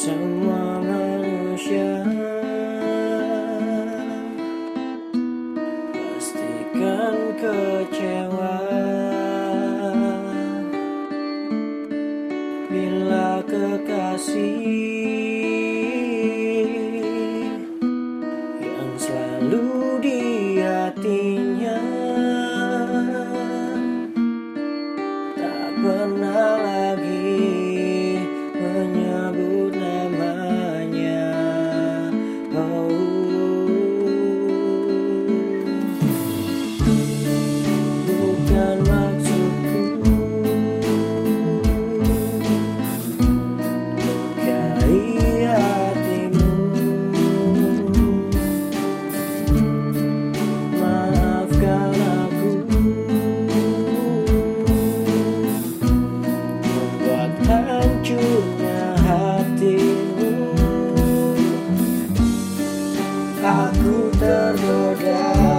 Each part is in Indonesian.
semua manusia pastikan kecewa bila kekasih yang selalu di hati. down.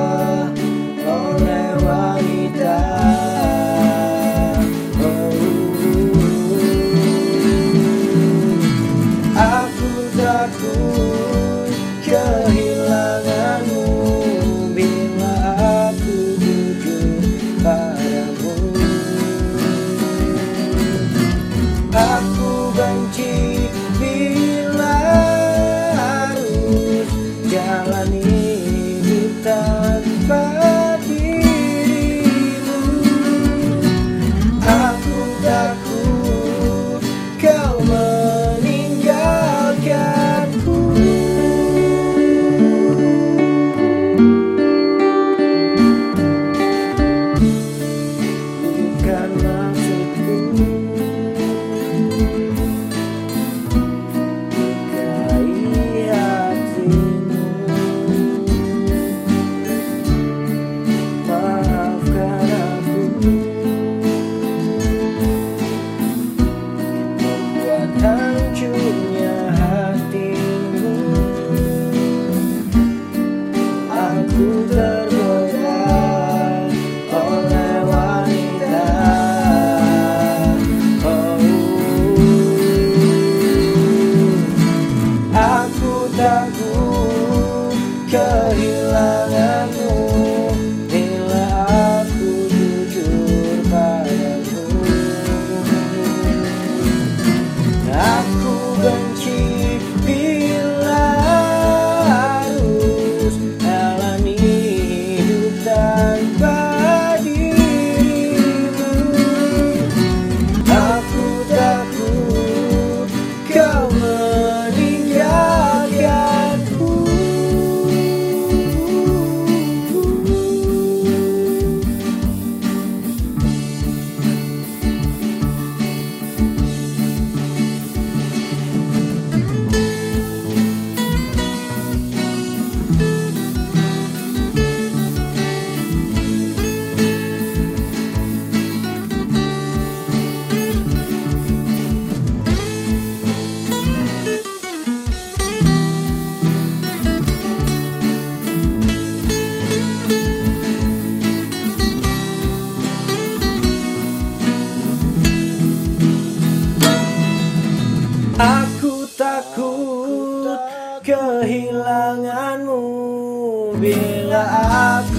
saat